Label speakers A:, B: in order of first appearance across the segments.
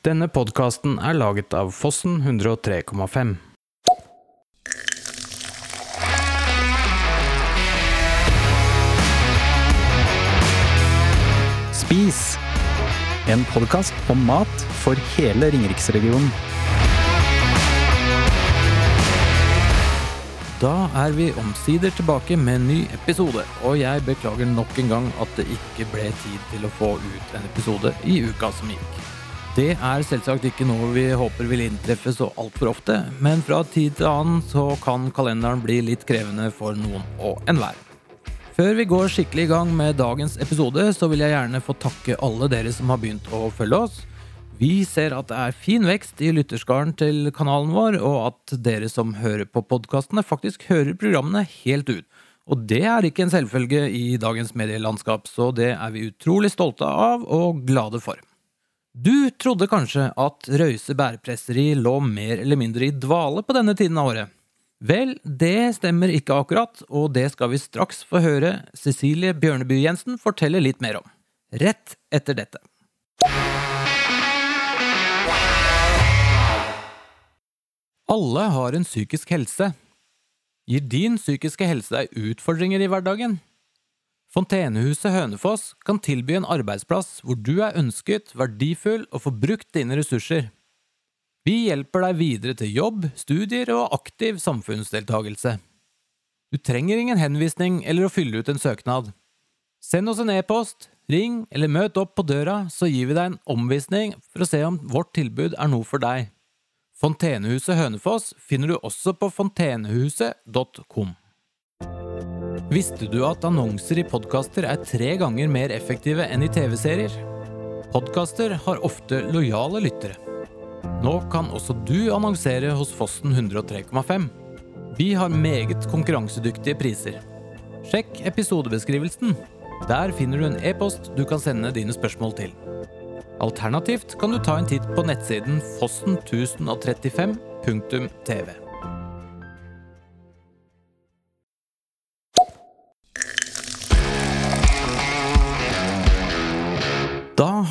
A: Denne podkasten er laget av Fossen 103,5.
B: Spis! En podkast om mat for hele Ringeriksregionen.
A: Da er vi omsider tilbake med en ny episode, og jeg beklager nok en gang at det ikke ble tid til å få ut en episode i uka som gikk. Det er selvsagt ikke noe vi håper vil inntreffe så altfor ofte, men fra tid til annen så kan kalenderen bli litt krevende for noen og enhver. Før vi går skikkelig i gang med dagens episode, så vil jeg gjerne få takke alle dere som har begynt å følge oss. Vi ser at det er fin vekst i lytterskaren til kanalen vår, og at dere som hører på podkastene, faktisk hører programmene helt ut. Og det er ikke en selvfølge i dagens medielandskap, så det er vi utrolig stolte av og glade for. Du trodde kanskje at Røyse bærpresseri lå mer eller mindre i dvale på denne tiden av året. Vel, det stemmer ikke akkurat, og det skal vi straks få høre Cecilie Bjørneby Jensen fortelle litt mer om. Rett etter dette. Alle har en psykisk helse. Gir din psykiske helse deg utfordringer i hverdagen? Fontenehuset Hønefoss kan tilby en arbeidsplass hvor du er ønsket, verdifull og får brukt dine ressurser. Vi hjelper deg videre til jobb, studier og aktiv samfunnsdeltagelse. Du trenger ingen henvisning eller å fylle ut en søknad. Send oss en e-post, ring eller møt opp på døra, så gir vi deg en omvisning for å se om vårt tilbud er noe for deg. Fontenehuset Hønefoss finner du også på fontenehuset.com. Visste du at annonser i podkaster er tre ganger mer effektive enn i TV-serier? Podkaster har ofte lojale lyttere. Nå kan også du annonsere hos Fossen 103,5. Vi har meget konkurransedyktige priser. Sjekk episodebeskrivelsen. Der finner du en e-post du kan sende dine spørsmål til. Alternativt kan du ta en titt på nettsiden fossen1035.tv.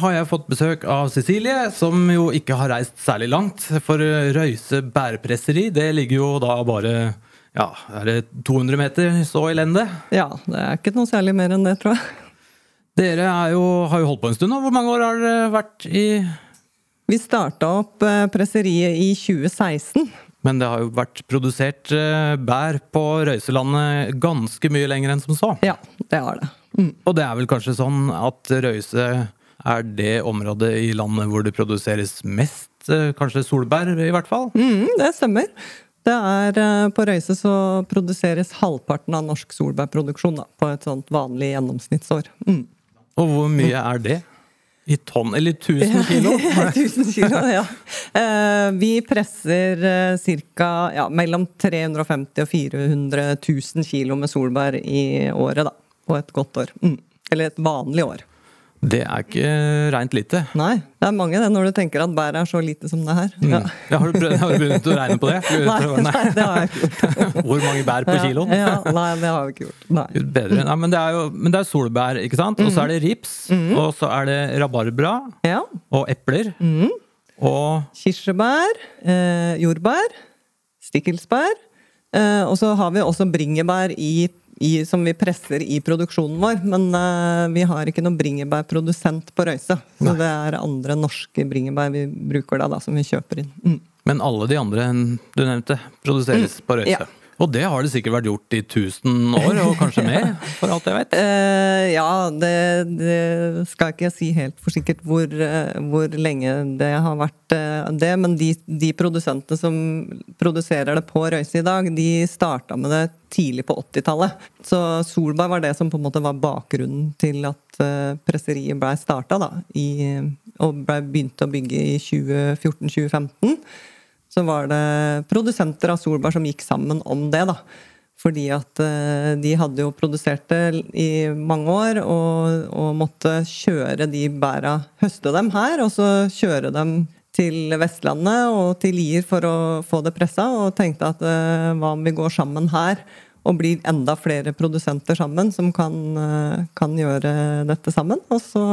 A: har jeg fått besøk av Cecilie, som jo ikke har reist særlig langt. For Røyse bærepresseri det ligger jo da bare ja, er det 200 meter så i lende?
C: Ja, det er ikke noe særlig mer enn det, tror jeg.
A: Dere jo, har jo holdt på en stund nå. Hvor mange år har dere vært i
C: Vi starta opp presseriet i 2016.
A: Men det har jo vært produsert bær på Røyselandet ganske mye lenger enn som så?
C: Ja, det har det.
A: Mm. Og det er vel kanskje sånn at Røyse er det området i landet hvor det produseres mest, kanskje solbær i hvert fall?
C: Mm, det stemmer. Det er, på Røyse så produseres halvparten av norsk solbærproduksjon da, på et sånt vanlig gjennomsnittsår. Mm.
A: Og hvor mye er det? I tonn eller 1000 kilo?
C: 1000 kilo, ja. Vi presser ca. Ja, mellom 350 og 400 000 kilo med solbær i året, da. På et godt år. Mm. Eller et vanlig år.
A: Det er ikke rent lite.
C: Nei, det er mange det, når du tenker at bæret er så lite som det her.
A: Ja. Mm. Ja, har, du prøvd, har, du begynt å regne på det?
C: Nei, nei, det har jeg ikke gjort.
A: Hvor mange bær på kiloen?
C: Ja, nei, det har jeg ikke gjort. Nei.
A: Bedre. Nei, men, det er jo, men det er solbær, ikke sant? Og så er det rips. Mm. Og så er det rabarbra.
C: Ja.
A: Og epler.
C: Mm.
A: Og
C: Kirsebær. Eh, jordbær. Stikkelsbær. Eh, og så har vi også bringebær i i, som vi presser i produksjonen vår. Men uh, vi har ikke noen bringebærprodusent på Røyse. Så Nei. det er andre norske bringebær vi bruker da, da som vi kjøper inn. Mm.
A: Men alle de andre du nevnte, produseres mm. på Røyse? Ja. Og det har det sikkert vært gjort i 1000 år, og kanskje mer? For alt jeg vet?
C: Uh, ja, det, det, skal ikke jeg si helt for sikkert hvor, uh, hvor lenge det har vært uh, det. Men de, de, produsentene som produserer det på Røyse i dag, de starta med det tidlig på 80-tallet. Så Solberg var det som på en måte var bakgrunnen til at presseriet blei starta, da. I, og blei begynt å bygge i 2014-2015 så var det produsenter av solbær som gikk sammen om det. da. Fordi at uh, de hadde jo produsert det i mange år og, og, måtte kjøre de bæra, høste dem her, og så kjøre dem til Vestlandet og til Lier for å få det pressa, og tenkte at uh, hva om vi går sammen her og blir enda flere produsenter sammen som kan, uh, kan gjøre dette sammen? Og så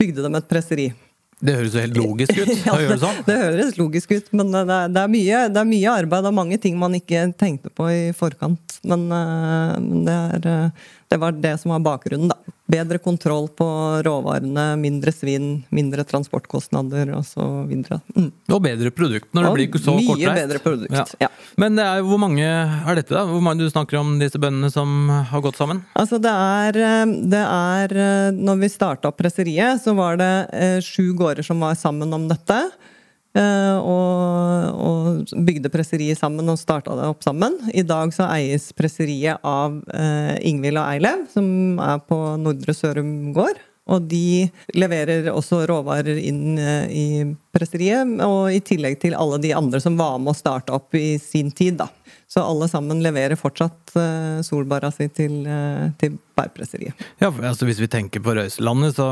C: bygde de et presseri.
A: Det høres jo helt logisk ut
C: Ja,
A: det sånn.
C: Det høres logisk ut, men det er, det er, mye, det er mye arbeid. Det er mange ting man ikke tenkte på i forkant. Men, eh, men det, er, eh, det var det som var bakgrunnen, da. Bedre kontroll på råvarene, mindre svinn, mindre transportkostnader osv. Mm.
A: Og bedre produkt når det
C: Og
A: blir så
C: mye
A: kortreist.
C: bedre produkt,
A: Ja.
C: ja.
A: Men det er, hvor mange er dette, da? Hvor mange du snakker om disse bøndene som har gått sammen?
C: Altså det er, eh, det er eh, Når vi starta opp presseriet, så var det eh, sju gårder som var sammen om dette. Eh, Og, og bygde presseriet sammen og starta det opp sammen. I dag så eies presseriet av eh, Ingvild og Eilev, som er på Nordre Sørum gård. Og de leverer også råvarer inn eh, i presseriet, og i tillegg til alle de andre som var med å starte opp i sin tid, da. Så alle sammen leverer fortsatt uh, solbæra si til, uh, til bærpresseriet.
A: Ja, altså Hvis vi tenker på Røyselandet, så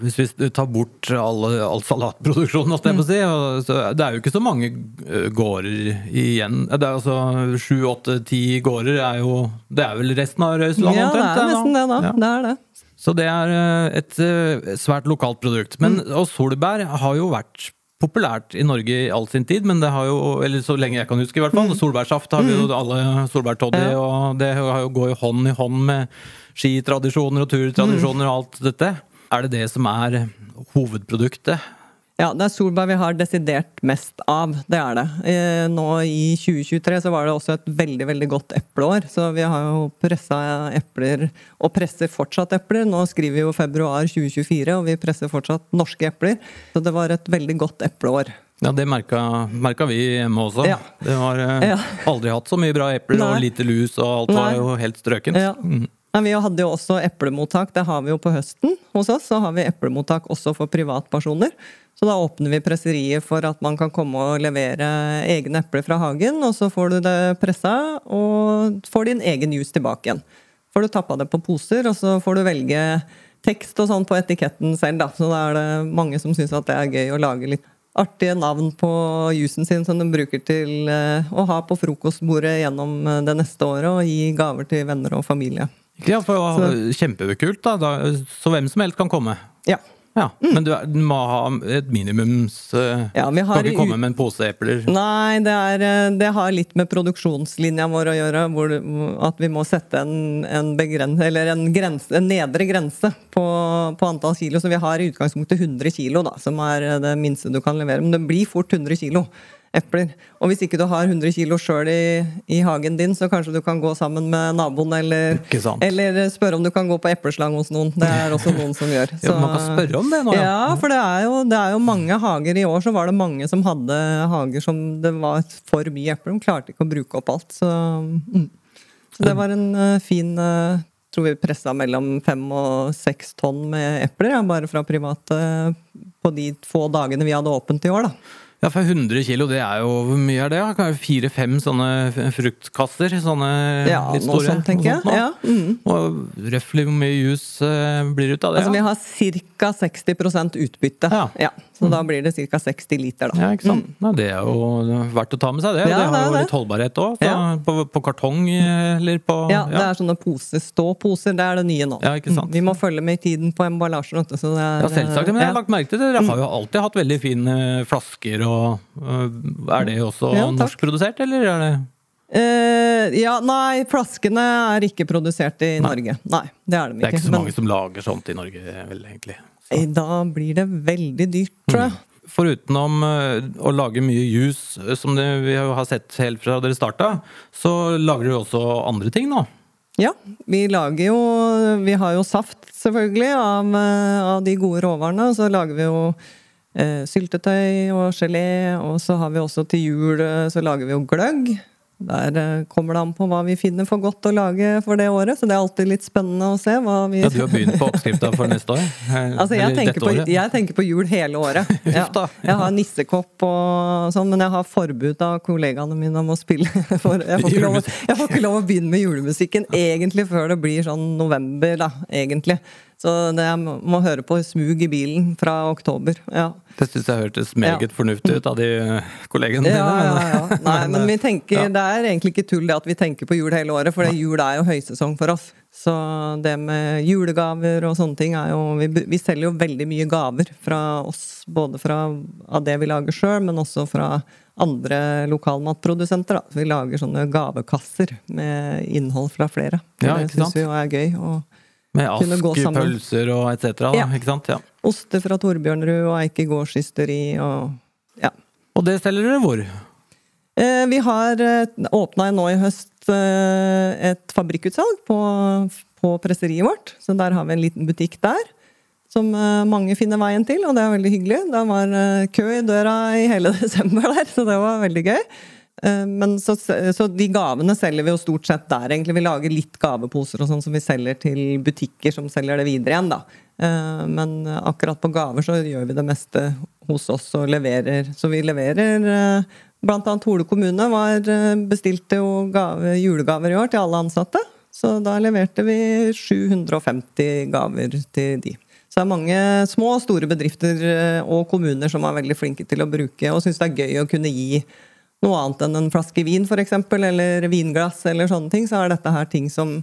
A: hvis vi tar bort alle, all salatproduksjonen, jeg si, så det er jo ikke så mange eh, gårder igjen. Det er altså sju, åtte, ti gårder er jo Det er vel resten av Røyselandet
C: Ja, det er nesten det, da.
A: Ja.
C: Det er det.
A: Så det er eh, et eh, svært lokalt produkt. Men, Og solbær har jo vært populært i Norge i all sin tid, men det har jo, eller så lenge jeg kan huske i hvert fall, solbærsaft har vi jo alle solbærtoddy,
C: Ja.
A: og det har jo går jo hånd i hånd med skitradisjoner og turtradisjoner og alt dette. Er det det som er hovedproduktet?
C: Ja, det er solbær vi har desidert mest av. Det er det. Eh, Nå i 2023 så var det også et veldig veldig godt epleår. Så vi har jo pressa epler, og presser fortsatt epler. Nå skriver vi jo februar 2024, og vi presser fortsatt norske epler. Så det var et veldig godt epleår.
A: Ja, det merka, merka vi hjemme også.
C: Ja.
A: Det var eh,
C: Ja.
A: aldri hatt så mye bra epler, og lite lus, og alt var jo helt strøkent.
C: Ja. Men vi hadde jo også eplemottak, det har vi jo på høsten hos oss. Så har vi eplemottak også for privatpersoner. Så da åpner vi presseriet for at man kan komme og levere egne epler fra hagen, og så får du det pressa og får din egen juice tilbake igjen. Får du tappa det på poser, og så får du velge tekst og sånn på etiketten selv, da. Så da er det mange som syns at det er gøy å lage litt artige navn på juicen sin som de bruker til eh, å ha på frokostbordet gjennom eh, det neste året, og gi gaver til venner og familie.
A: Ja, for Kjempekult, da. Så hvem som helst kan komme.
C: Ja.
A: Ja, Men du, er- du må ha et minimums eh,
C: Ja, vi har
A: Kan ikke komme med en pose epler.
C: Nei, det, er, eh, det har litt med produksjonslinja vår å gjøre. Hvor, at vi må sette en, en, begren, eller en, grense, en nedre grense på, på antall kilo. Så vi har i utgangspunktet 100 kilo, da, som er det minste du kan levere. Men det blir fort 100 kilo epler. Og hvis ikke du har 100 kilo sjøl i, i hagen din, så kanskje du kan gå sammen med naboen, eller, eller spørre om du kan gå på epleslang hos noen. Det er også noen som gjør.
A: Ja, man kan spørre om det nå, ja.
C: Ja, for det er, jo, det er jo mange hager. I år så var det mange som hadde hager som det var for mye epler. De klarte ikke å bruke opp alt. Så, mm. så det var en uh, fin uh, tror vi pressa mellom fem og seks tonn med epler, ja, bare fra private på de få dagene vi hadde åpent i år. da.
A: Ja, for 100 kilo, det er jo Hvor mye er det? Fire-fem sånne fruktkasser? Sånne
C: Ja,
A: litt store? noe sånt tenker
C: jeg. Ja, mm.
A: Og røftlig hvor mye juice eh, blir det ut av det?
C: Altså, vi
A: har
C: har ca. 60% utbytte.
A: Ja.
C: så da blir det ca. 60 liter, da.
A: Ja, ikke sant? Ja, det er jo verdt å ta med seg, det.
C: Ja,
A: det har jo
C: det.
A: litt holdbarhet òg.
C: Ja.
A: På, på kartong eh, eller på
C: Ja, det er sånne poser, ståposer. Det er det nye nå.
A: Ja, ikke sant.
C: Mm, Vi må følge med i tiden på emballasjen. vet du, Så det
A: Ja, selvsagt. Men jeg har
C: ja.
A: lagt merke til det. Dere har jo alltid hatt veldig fine flasker og Er det også
C: Ja,
A: norskprodusert, eller er det
C: Uh, ja, nei, flaskene er ikke produsert i Norge. Nei, det er de
A: Det er
C: ikke.
A: så så
C: Men
A: mange som lager sånt i Norge, vel, egentlig.
C: Eh, da blir det veldig dyrt, tror jeg.
A: Foruten om å lage mye juice, øh, som vi har sett helt fra dere starta, så lager dere også andre ting nå.
C: Ja, vi lager jo Vi har jo saft, selvfølgelig, av, eh, av de gode råvarene. Så lager vi jo eh, syltetøy og gelé, og så har vi også til jul eh, så lager vi jo gløgg. Der eh, kommer det an på hva vi finner for godt å lage for det året, så det er alltid litt spennende å se hva vi
A: Ja, du har begynt på oppskrifta for neste år?
C: Altså, jeg tenker, på, jeg tenker på jul hele året. Ja. Jeg har nissekopp og sånn, men jeg har forbud av kollegaene mine om å spille. For jeg, får ikke lov, jeg får ikke lov å begynne med julemusikken egentlig før det blir sånn november, da, egentlig. Så det jeg må, høre på smug i bilen fra oktober. Ja.
A: Det syns jeg hørtes meget
C: Ja.
A: fornuftig ut av de eh, kollegene dine.
C: ja,
A: ja,
C: ja. Nei, men vi tenker,
A: ja.
C: det er egentlig ikke tull det at vi tenker på jul hele året, for det jul er jo høysesong for oss. Så det med julegaver og sånne ting er jo Vi, vi selger jo veldig mye gaver fra oss, både fra av det vi lager sjøl, men også fra andre lokalmatprodusenter. Da. Vi lager sånne gavekasser med innhold fra flere.
A: Ja,
C: det syns vi jo er gøy. Og
A: Med ask, pølser og etc.
C: Ja.
A: ikke sant? Ja.
C: oster fra Torbjørnrud og Eike gårdsysteri og ja.
A: Og det selger dere hvor?
C: Eh, Vi har åpna nå i høst eh, et fabrikkutsalg på, på presseriet vårt. Så der har vi en liten butikk der. Som eh, mange finner veien til, og det er veldig hyggelig. Det var eh, kø i døra i hele desember der, så det var veldig gøy. Eh, Men så, så de gavene selger vi jo stort sett der, egentlig. Vi lager litt gaveposer og sånn som vi selger til butikker som selger det videre igjen, da. Eh, Men akkurat på gaver så gjør vi det meste hos oss og leverer. Så vi leverer eh, Blant annet Hole kommune var bestilte jo gave, julegaver i år til alle ansatte. Så da leverte vi 750 gaver til de. Så det er mange små og store bedrifter og kommuner som er veldig flinke til å bruke og syns det er gøy å kunne gi noe annet enn en flaske vin, f.eks., eller vinglass, eller sånne ting. Så er dette her ting som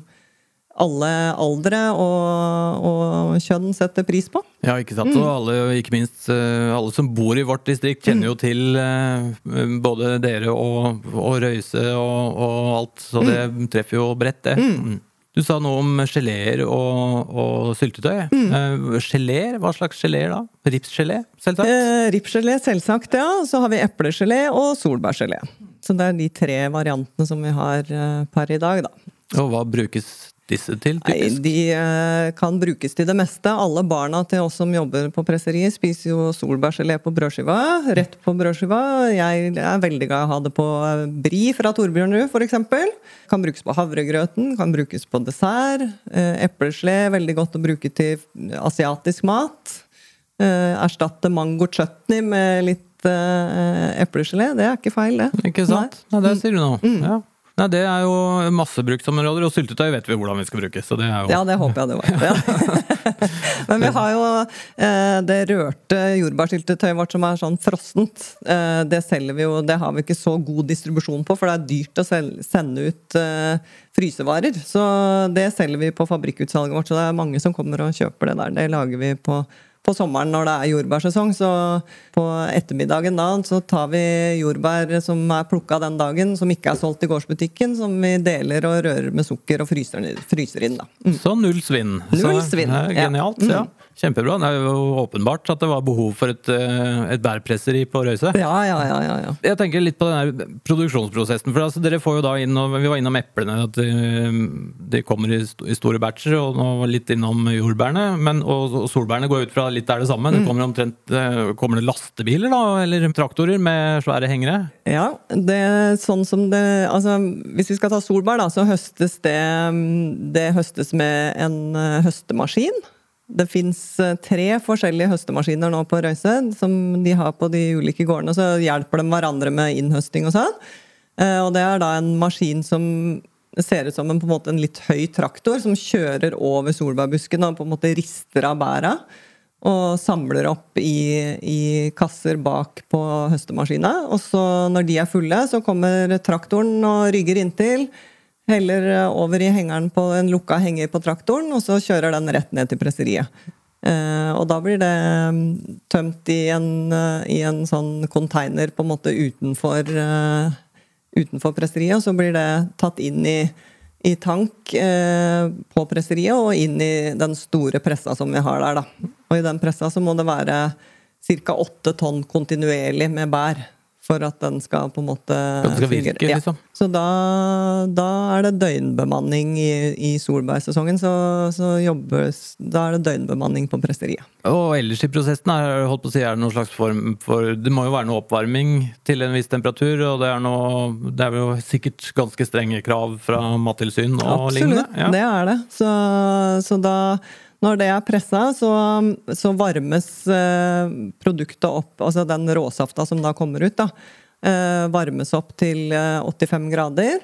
C: alle aldre og, og kjønn setter pris på.
A: Ja, ikke sant.
C: Mm.
A: Og alle, ikke minst eh, alle som bor i vårt distrikt, kjenner jo
C: Mm.
A: til eh, både dere og, og Røyse og, og alt, så det
C: Mm.
A: treffer jo bredt, det. Du sa noe om geleer og, og syltetøy.
C: Mm.
A: Eh, Geléer, hva slags geléer da? Ripsgelé, selvsagt?
C: Eh, Ripsgelé, selvsagt, ja. Så har vi eplegelé og solbærgelé. Så det er de tre variantene som vi har eh, per i dag, da.
A: Og hva brukes disse til, typisk?
C: Nei, de eh, kan brukes til det meste. Alle barna til oss som jobber på presseriet, spiser jo solbærgelé på brødskiva. Rett på brødskiva. Jeg er veldig glad i å ha det på eh, bri fra Torbjørnrud, f.eks. Kan brukes på havregrøten, kan brukes på dessert. Eh, Eplegelé, veldig godt å bruke til asiatisk mat. Erstatte mango chutney med litt eplegelé. Det er ikke feil, det.
A: Ikke sant? Nei,
C: Nei
A: det sier du nå. Ja. Nei, det er jo massebruksområder, og syltetøy vet vi hvordan vi skal bruke. Så det er jo
C: Ja, det håper jeg det var. Ja. Men vi har jo eh, det rørte jordbærsyltetøyet vårt som er sånn frossent. Eh, det selger vi jo, det har vi ikke så god distribusjon på, for det er dyrt å sende ut eh, frysevarer. Så det selger vi på fabrikkutsalget vårt, så det er mange som kommer og kjøper det der. Det lager vi på på sommeren når det er jordbærsesong, så på ettermiddagen da så tar vi jordbær som er plukka den dagen, som ikke er solgt i gårdsbutikken, som vi deler og rører med sukker og fryser, fryser inn. da. Mm.
A: Så null svinn.
C: Null svinn,
A: ja,
C: ja.
A: Genialt.
C: Mm.
A: Kjempebra. Det er jo åpenbart at det var behov for et, eh, et bærpresseri på Røyse.
C: Ja, ja, ja, ja, ja.
A: Jeg tenker litt på den produksjonsprosessen. for altså, Dere får jo da inn, og Vi var innom eplene, at de, kommer i, store batcher, og litt innom jordbærene. Men, og, solbærene går ut fra litt er det samme.
C: Mm.
A: Det kommer, omtrent, eh, kommer det lastebiler da, eller traktorer med svære hengere?
C: Ja, det er sånn som det Altså, hvis vi skal ta solbær, da, så høstes det Det høstes med en eh, høstemaskin. Det fins tre forskjellige høstemaskiner nå på Røyse, som de har på de ulike gårdene. Så hjelper de hverandre med innhøsting og sånn. Eh, Og det er da en maskin som ser ut som en, en, en litt høy traktor, som kjører over solbærbusken og på en måte rister av bæra. Og samler opp i, i kasser bak på høstemaskina. Og så når de er fulle, så kommer traktoren og rygger inntil. Heller over i hengeren på en lukka henger på traktoren, og så kjører den rett ned til presseriet. Eh, og da blir det mm, tømt i en, eh, i en sånn container på en måte utenfor, eh, utenfor presseriet, og så blir det tatt inn i, i tank eh, på presseriet og inn i den store pressa som vi har der. Da. Og i den pressa så må det være ca. åtte tonn kontinuerlig med bær for at den skal på en måte
A: skal virke.
C: Ja.
A: liksom.
C: Så da, da er det døgnbemanning i, i solbærsesongen. Så, så jobbes, da er det døgnbemanning på presseriet.
A: Og ellers i prosessen er, holdt på å si, er det noen slags form for Det må jo være noe oppvarming til en viss temperatur, og det er, noe, det er jo sikkert ganske strenge krav fra Mattilsyn og lignende.
C: Absolutt, det er det. Så, så da når det er pressa, så, så varmes eh, produktet opp, altså den råsafta som da kommer ut, da, eh, varmes opp til eh, 85 grader.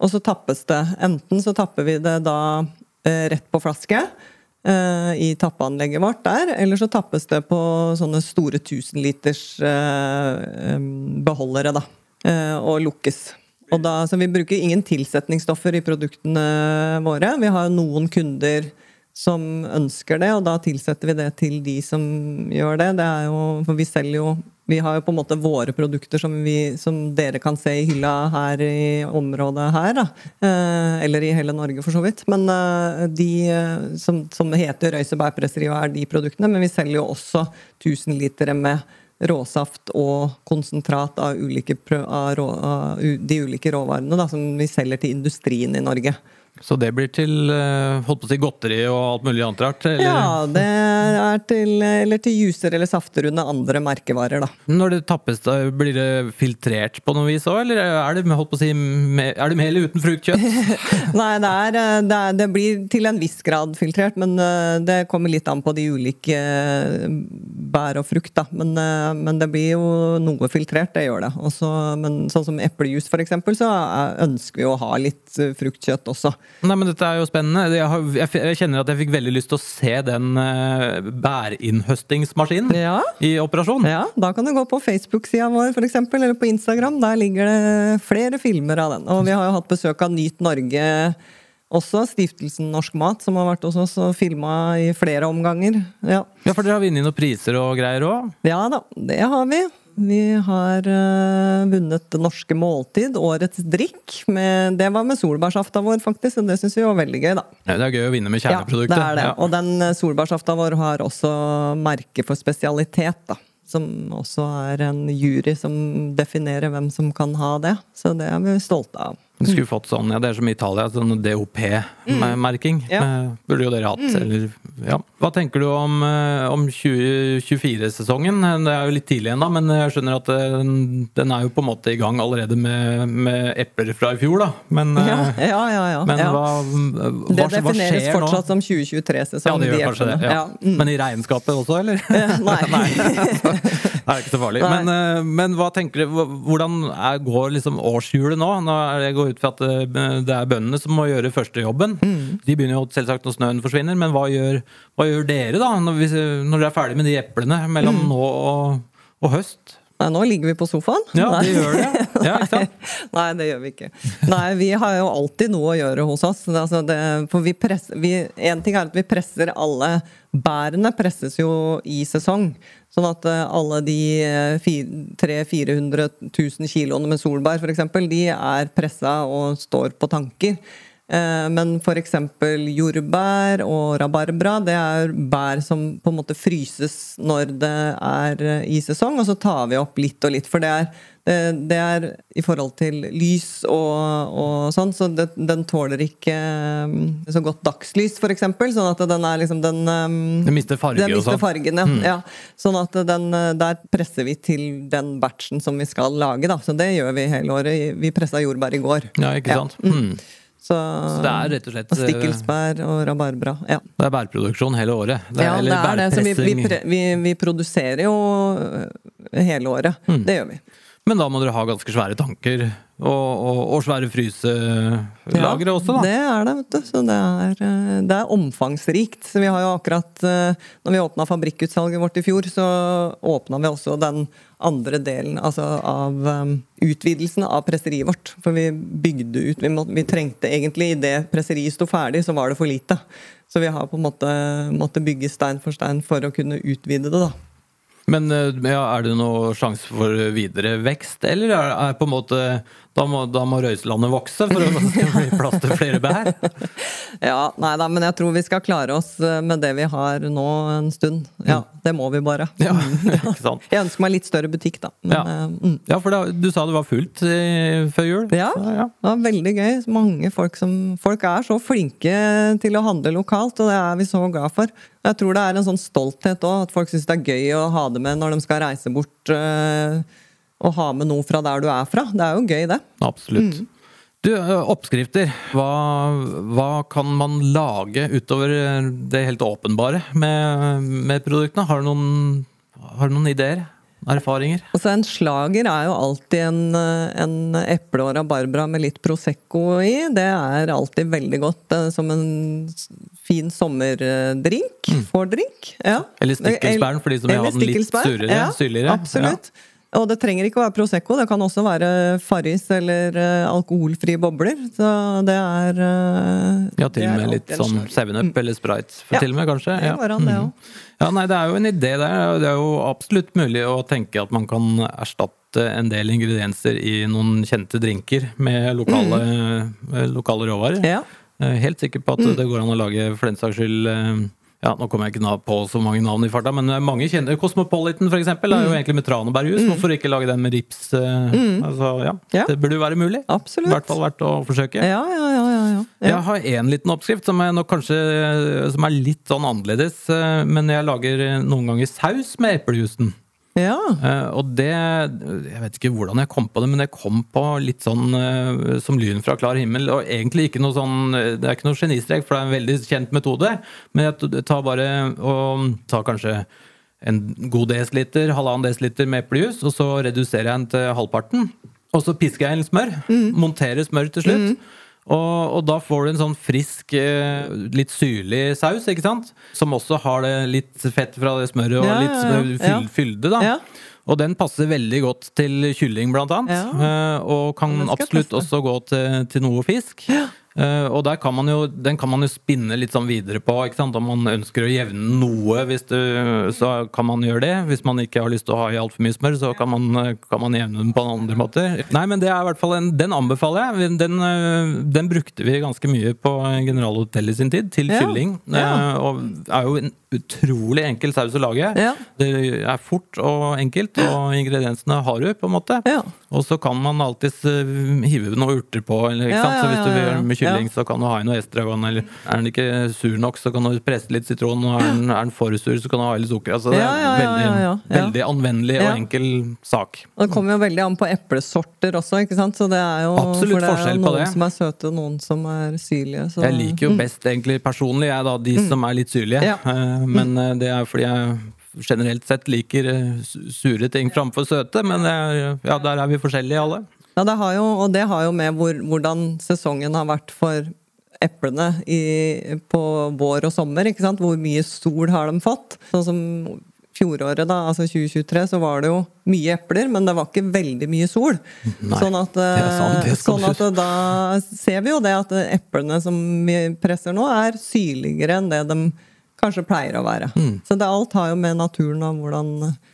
C: Og så tappes det. Enten så tapper vi det da eh, rett på flaske, eh, i tappeanlegget vårt der. Eller så tappes det på sånne store 1000 liters eh, beholdere, da. eh, Og lukkes. Og da, så vi bruker ingen tilsetningsstoffer i produktene våre. Vi har noen kunder som ønsker det, og da tilsetter vi det til de som gjør det. det er jo, for vi selger jo Vi har jo på en måte våre produkter som, vi, som dere kan se i hylla her i området her. Da. Eh, eller i hele Norge, for så vidt. Men eh, de eh, som, som heter Røise bærpresseri, og er de produktene. Men vi selger jo også 1000 liter med råsaft og konsentrat av, ulike, av, rå, av de ulike råvarene da, som vi selger til industrien i Norge.
A: Så det blir til eh, holdt på å si godteri og alt mulig annet rart? Eller?
C: Ja, det er til, eller til juicer eller safter under andre merkevarer, da.
A: Når det tappes, da blir det filtrert på noe vis òg, eller er det, holdt på å si, med, er det med eller uten fruktkjøtt?
C: Nei, det, er, eh, det, er, det blir til en viss grad filtrert, men eh, det kommer litt an på de ulike bær og frukt, da. Men, men det blir jo noe filtrert, det gjør det. Også, men sånn som eplejus, for eksempel, så er- ønsker vi å ha litt fruktkjøtt også.
A: Nei, men dette er jo spennende. Jeg, har, jeg, kjenner at jeg fikk veldig lyst til å se den uh, bærinnhøstingsmaskinen
C: Ja.
A: i operasjon.
C: Ja, da kan du gå på Facebook-sida vår, for eksempel, eller på Instagram. Der ligger det flere filmer av den. Og vi har jo hatt besøk av Nyt Norge også, Stiftelsen Norsk Mat, som har vært hos oss og filma i flere omganger. Ja.
A: Ja, for dere har vunnet noen priser og greier òg.
C: ja da, det har vi. Vi har eh, vunnet Det norske måltid, årets drikk. Med, det var med solbærsafta vår, faktisk, og det syns vi var veldig gøy, da.
A: Det er gøy å vinne med kjerneproduktet.
C: Ja, det er det.
A: Ja.
C: Og den eh, solbærsafta vår har også merke for spesialitet, da. Som også er en jury som definerer hvem som kan ha det. Så det er vi stolte av.
A: Du skulle fått sånn, ja, Det er som i Italia, sånn DOP-merking.
C: Ja.
A: Burde jo dere hatt. Eller, ja. Hva tenker du om, eh, om 2024-sesongen? Det er jo litt tidlig ennå, men jeg skjønner at den, den er jo på en måte i gang allerede med, med epler fra i fjor, da. Men, eh,
C: Ja, ja, ja. ja,
A: men
C: ja.
A: hva, hva,
C: det
A: hva
C: defineres
A: skjer nå?
C: fortsatt som
A: Ja,
C: 2023-sesong.
A: det
C: de
A: kanskje det. Ja.
C: mm.
A: Men i regnskapet også, eller?
C: Nei.
A: Det er ikke så farlig. Men, eh, men hva tenker du, hvordan er, går liksom årshjulet nå? Nå jeg går ut fra at eh, det er bøndene som må gjøre førstejobben.
C: Mm.
A: De begynner jo selvsagt når snøen forsvinner, men hva gjør, hva gjør dere da, når, vi, når dere er ferdig med de eplene mellom
C: Mm.
A: nå og, og høst?
C: Nei, nå ligger vi på sofaen.
A: Ja,
C: Nei.
A: det gjør det. Ja, ikke sant?
C: Nei, det gjør vi ikke. Nei, vi har jo alltid noe å gjøre hos oss. Altså det, for vi presser, vi, en ting er at vi presser alle Bærene presses jo i sesong. Sånn at eh, alle de 300 000-400 000 kiloene med solbær f.eks., de er pressa og står på tanker. Eh, Men f.eks. jordbær og rabarbra, det er bær som på en måte fryses når det er eh, i sesong, og så tar vi opp litt og litt. For det er, det, det er i forhold til lys og, og sånn, så det, den tåler ikke eh, så godt dagslys, f.eks. Sånn at den er liksom den
A: Den mister farge
C: den mister
A: sånn.
C: fargen, ja. ja. Sånn at den, der presser vi til den batchen som vi skal lage, da. Så det gjør vi hele året. Vi pressa jordbær i går.
A: Ja, ikke
C: Ja.
A: sant? Mm.
C: Så,
A: Så det er rett og slett
C: og stikkelsbær og rabarbra. Ja.
A: Det er bærproduksjon hele året. Det er,
C: ja, det er det. Så vi, vi, vi, produserer jo øh, hele året.
A: Mm.
C: Det gjør vi.
A: Men da må dere ha ganske svære tanker og, og, og svære fryselagre også, da.
C: Det er det, vet du. Så det er, øh, det er omfangsrikt. Så vi har jo akkurat øh, Når vi åpna fabrikkutsalget vårt i fjor, så åpna vi også den andre delen altså av um, utvidelsen av presseriet vårt. For vi bygde ut Vi, må, vi trengte egentlig Idet presseriet sto ferdig, så var det for lite. Så vi har på en måte måttet bygge stein for stein for å kunne utvide det, da.
A: Men eh, ja, er det noe sjanse for videre vekst, eller er, er på en måte Da må, da må Røyselandet vokse for at det skal bli plass til flere bær?
C: Ja, nei da, men jeg tror vi skal klare oss øh, med det vi har nå en stund. Ja, det må vi bare.
A: Ja, ikke sant?
C: Jeg ønsker meg litt større butikk, da. Men,
A: Ja.
C: øh, mm.
A: Ja, for da, du sa det var fullt i, før jul?
C: Ja.
A: Så, ja.
C: Det var veldig gøy. Mange folk som Folk er så flinke til å handle lokalt, og det er vi så glad for. Jeg tror det er en sånn stolthet òg, at folk syns det er gøy å ha det med når de skal reise bort. øh, og ha med noe fra der du er fra. Det er jo gøy, det.
A: Absolutt. Du, eh, oppskrifter. Hva, hva kan man lage utover det helt åpenbare med, med produktene? Har du noen, har du noen ideer? erfaringer?
C: Altså En slager er jo alltid en, en eple og rabarbra med litt Prosecco i. Det er alltid veldig godt som en fin sommerdrink. fordrink. Ja.
A: Eller stikkelsbæren, for de som vil ha den litt surere,
C: Ja,
A: syrligere.
C: Absolutt. Og det trenger ikke å være Prosecco, det kan også være Farris eller eh, alkoholfrie bobler. Så det er eh,
A: Ja, til og med litt sånn
C: slager.
A: 7up eller Sprite,
C: Ja,
A: til og med, kanskje?
C: Det går an, det òg.
A: Ja, nei, det er jo en idé der. Det er jo absolutt mulig å tenke at man kan erstatte en del ingredienser i noen kjente drinker med lokale, mm. lokale råvarer.
C: Ja.
A: Helt sikker på at det går an å lage for den saks skyld eh, ja, Nå kommer jeg ikke på så mange navn i farta, men mange kjenner Cosmopolitan eksempel, er jo egentlig med tranebærjus. Hvorfor ikke lage den med rips? eh, Altså, ja.
C: Ja.
A: Det burde jo være mulig.
C: Absolutt.
A: I hvert fall verdt å forsøke.
C: Ja, ja, ja. ja, ja.
A: Jeg har én liten oppskrift som er, nok kanskje, som er litt sånn annerledes. eh, Men jeg lager noen ganger saus med eplejusen.
C: Ja.
A: Uh, Og det Jeg vet ikke hvordan jeg kom på det, men jeg kom på litt sånn uh, som lyn fra klar himmel. Og egentlig ikke noe sånn Det er ikke noe genistrek, for det er en veldig kjent metode. Men jeg tar bare og tar kanskje en god desiliter, halvannen desiliter med eplejus, og så reduserer jeg den til halvparten. Og så pisker jeg inn smør. Monterer smør til slutt. Og, og da får du en sånn frisk, eh, litt syrlig saus, ikke sant? Som også har det litt fett fra det smøret og
C: Ja,
A: litt
C: ja, ja.
A: fyll,
C: Ja.
A: fylde, da.
C: Ja.
A: Og den passer veldig godt til kylling, blant annet.
C: Ja.
A: Eh, Og kan absolutt også gå til, til noe fisk. Eh, Og kan man jo, den kan man jo spinne litt sånn videre på. Ikke sant? Om man ønsker å jevne noe, hvis du, så kan man gjøre det. Hvis man ikke har lyst til å ha i altfor mye smør, så kan man, kan man jevne den på en andre måter. Nei, men det er i hvert fall en, Den anbefaler jeg. Den, eh, den brukte vi ganske mye på Generalhotellet i sin tid, til
C: Ja.
A: kylling.
C: Ja.
A: Eh, Og er jo en utrolig enkel saus å lage.
C: Ja.
A: Det er fort og enkelt, og ingrediensene har du, på en måte.
C: Ja.
A: Og så kan man alltids eh, hive noen urter på. Eller,
C: Ja?
A: Så hvis du vil gjøre med kylling, så kan du ha i noe estragon. Eller er den ikke sur nok, så kan du presse litt sitron. Og er den, er den for sur, så kan du ha i litt sukker. Altså, det er veldig, veldig anvendelig og enkel sak.
C: Og det kommer jo veldig an på eplesorter også, ikke sant? Så det er jo,
A: Absolutt
C: for det er
A: forskjell på
C: noen
A: det.
C: som er søte, og noen som er syrlige. Så.
A: Jeg liker jo best egentlig personlig jeg da, de som er litt syrlige.
C: Mm. Ja.
A: Eh, Men eh, det er fordi jeg generelt sett liker eh, sure ting framfor søte. Men ja, der er vi forskjellige alle.
C: Ja, det har jo, og det har jo med hvor, hvordan sesongen har vært for eplene i, på vår og sommer. ikke sant? Hvor mye sol har de fått? Sånn som fjoråret, da, altså 2023, så var det jo mye epler, men det var ikke veldig mye sol.
A: Nei,
C: sånn at,
A: det er sant,
C: sånn at da ser vi jo det at eplene som vi presser nå, er syrligere enn det de kanskje pleier å være.
A: Mm.
C: Så det alt har jo med naturen og hvordan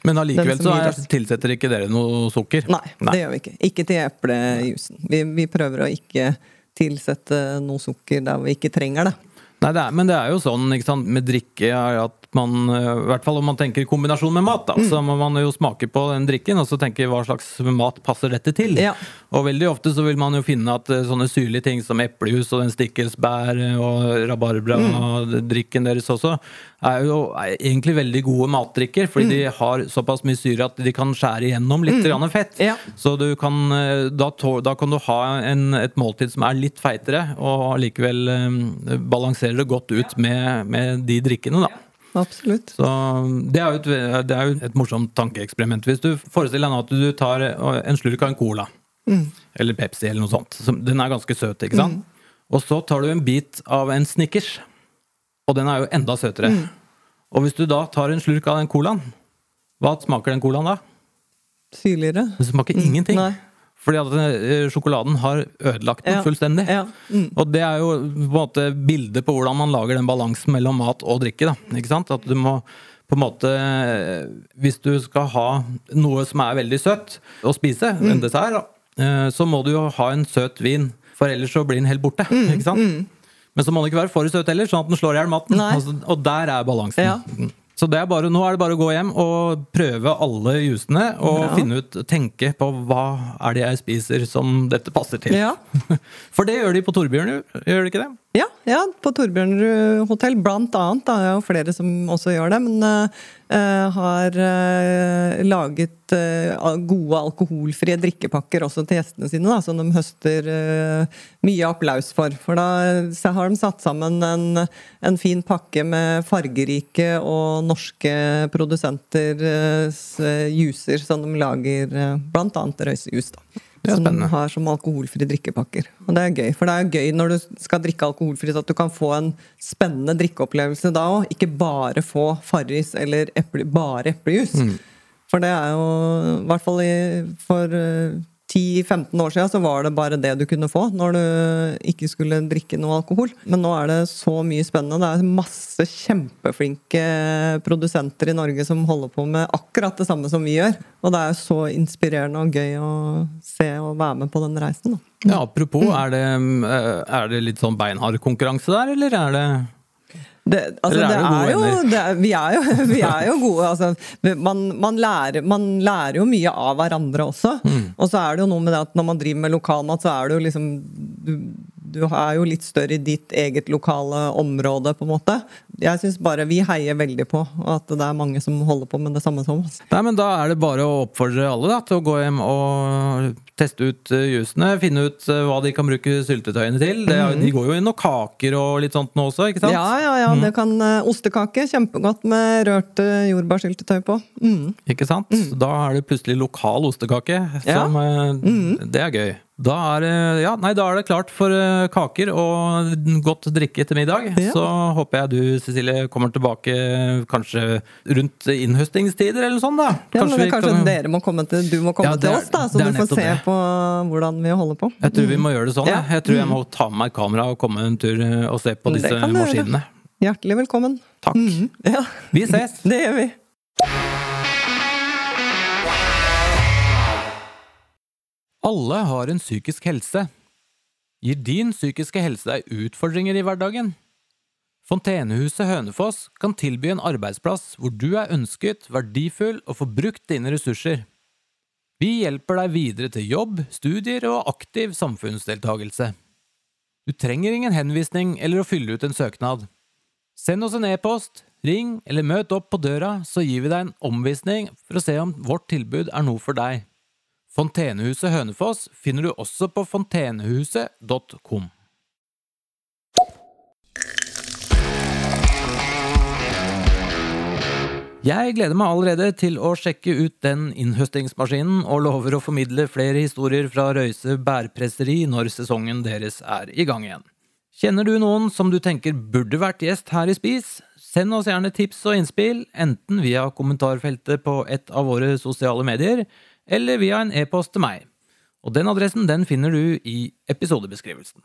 A: Men allikevel så er, tilsetter ikke dere noe sukker?
C: Nei, det gjør vi ikke. Ikke til eplejusen. Vi, vi prøver å ikke tilsette noe sukker der vi ikke trenger det.
A: Nei, det er, men det er jo sånn ikke sant, med drikke er at man, eh, i hvert fall om man tenker kombinasjon med mat, da,
C: Mm.
A: så må man jo smake på den drikken og så tenke hva slags mat passer dette til.
C: Ja.
A: Og veldig ofte så vil man jo finne at eh, sånne syrlige ting som eplejus og den stikkelsbær og rabarbra
C: Mm.
A: og drikken deres også, er jo er egentlig veldig gode matdrikker, fordi
C: Mm.
A: de har såpass mye syre at de kan skjære igjennom litt grann fett.
C: Ja.
A: Så du kan, eh, da, da kan du ha en, et måltid som er litt feitere, og allikevel eh, balanserer det godt ut med, med de drikkene, da.
C: Absolutt.
A: Så det er, jo et, det er jo et morsomt tankeeksperiment. Hvis du forestiller deg nå at du tar en slurk av en cola, eller Pepsi eller noe sånt. som- Den er ganske søt, ikke sant? Og så tar du en bit av en Snickers, og den er jo enda søtere. Og hvis du da tar en slurk av den colaen, hva smaker den colaen da?
C: Syrligere.
A: Den smaker ingenting.
C: Nei.
A: Fordi at eh, sjokoladen har ødelagt den
C: Ja.
A: fullstendig.
C: Ja. Mm.
A: Og det er jo på en måte bildet på hvordan man lager den balansen mellom mat og drikke. Da. Ikke sant? At du må på en måte Hvis du skal ha noe som er veldig søtt å spise,
C: Mm.
A: en dessert, da, eh, så må du jo ha en søt vin. For ellers så blir den helt borte.
C: Mm.
A: Ikke sant? Men så må den ikke være for søt heller, sånn at den slår i hjel maten. Altså, og der er balansen.
C: Ja.
A: Så det er bare, nå er det bare å gå hjem og prøve alle jusene og
C: ja.
A: finne ut, tenke på hva er det jeg spiser som dette passer til.
C: Ja.
A: For det gjør de på Torbjørn, gjør de ikke det?
C: Ja, ja på Torbjørnrud hotell blant annet. Det er jo flere som også gjør det. Men uh, har uh, laget uh, gode alkoholfrie drikkepakker også til gjestene sine, da, som de høster mye applaus for. For da har de satt sammen en, en fin pakke med fargerike og norske produsenters juicer som de lager, blant annet røysejus. da. Som har som alkoholfrie drikkepakker. Og det er gøy, for det er gøy når du skal drikke alkoholfritt at du kan få en spennende drikkeopplevelse da òg. Ikke bare få Farris eller eple, bare eplejus. Mm. For det er jo, i hvert fall for eh, 10-15 år siden så var det bare det du kunne få når du ikke skulle drikke noe alkohol. Men nå er det så mye spennende. Det er masse kjempeflinke produsenter i Norge som holder på med akkurat det samme som vi gjør. Og det er så inspirerende og gøy å se og være med på den reisen. Da.
A: Ja, apropos, er det, er det litt sånn beinhard konkurranse der, eller er det
C: det, altså, er det, er jo, det er, vi, er jo, vi, er jo, gode. Altså, man, man, lærer, man, lærer, jo mye av hverandre også. Mm. Og så er det jo noe med det at når man driver med lokalmat, så er det jo liksom du, du er jo litt større i ditt eget lokale område, på en måte. Jeg syns bare vi heier veldig på at det er mange som holder på med det samme som oss.
A: Nei, men Da er det bare å oppfordre alle da, til å gå hjem og teste ut eh, jusene. Finne ut eh, hva de kan bruke syltetøyene til. Det, mm. De går jo i noen kaker og litt sånt nå også, ikke sant?
C: Ja, ja, ja. Mm. Det kan uh, Ostekake. Kjempegodt med rørt jordbærsyltetøy på. Mm.
A: Ikke sant? Mm. Da er det plutselig lokal ostekake. Som, ja. uh, det er gøy. Da er, ja, nei, da er det klart for eh, kaker og godt drikke til middag. Ja. Så håper jeg du, Cecilie, kommer tilbake kanskje rundt innhøstingstider eller sånn, da.
C: Kanskje, ja, kanskje kan... dere må komme til, du må komme ja, til oss, da, så du får se det. på hvordan vi holder på.
A: Jeg tror vi må gjøre det sånn. Jeg tror jeg må ta med meg kamera og komme en tur eh, og se på disse maskinene.
C: Hjertelig velkommen.
A: Takk. Mm. Vi ses.
C: det gjør vi.
A: Alle har en psykisk helse. Gir din psykiske helse deg utfordringer i hverdagen? Fontenehuset Hønefoss kan tilby en arbeidsplass hvor du er ønsket, verdifull og får brukt dine ressurser. Vi hjelper deg videre til jobb, studier og aktiv samfunnsdeltagelse. Du trenger ingen henvisning eller å fylle ut en søknad. Send oss en e-post, ring eller møt opp på døra, så gir vi deg en omvisning for å se om vårt tilbud er noe for deg. Fontenehuset Hønefoss finner du også på fontenehuset.com. Jeg gleder meg allerede til å sjekke ut den innhøstingsmaskinen, og lover å formidle flere historier fra Røyse bærpresseri når sesongen deres er i gang igjen. Kjenner du noen som du tenker burde vært gjest her i Spis? Send oss gjerne tips og innspill, enten via kommentarfeltet på et av våre sosiale medier, eller via en e-post til meg. Og den adressen den finner du i episodebeskrivelsen.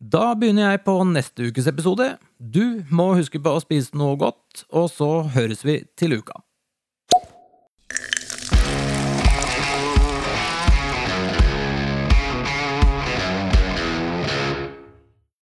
A: Da begynner jeg på neste ukes episode. Du må huske på å spise noe godt, og så høres vi til uka.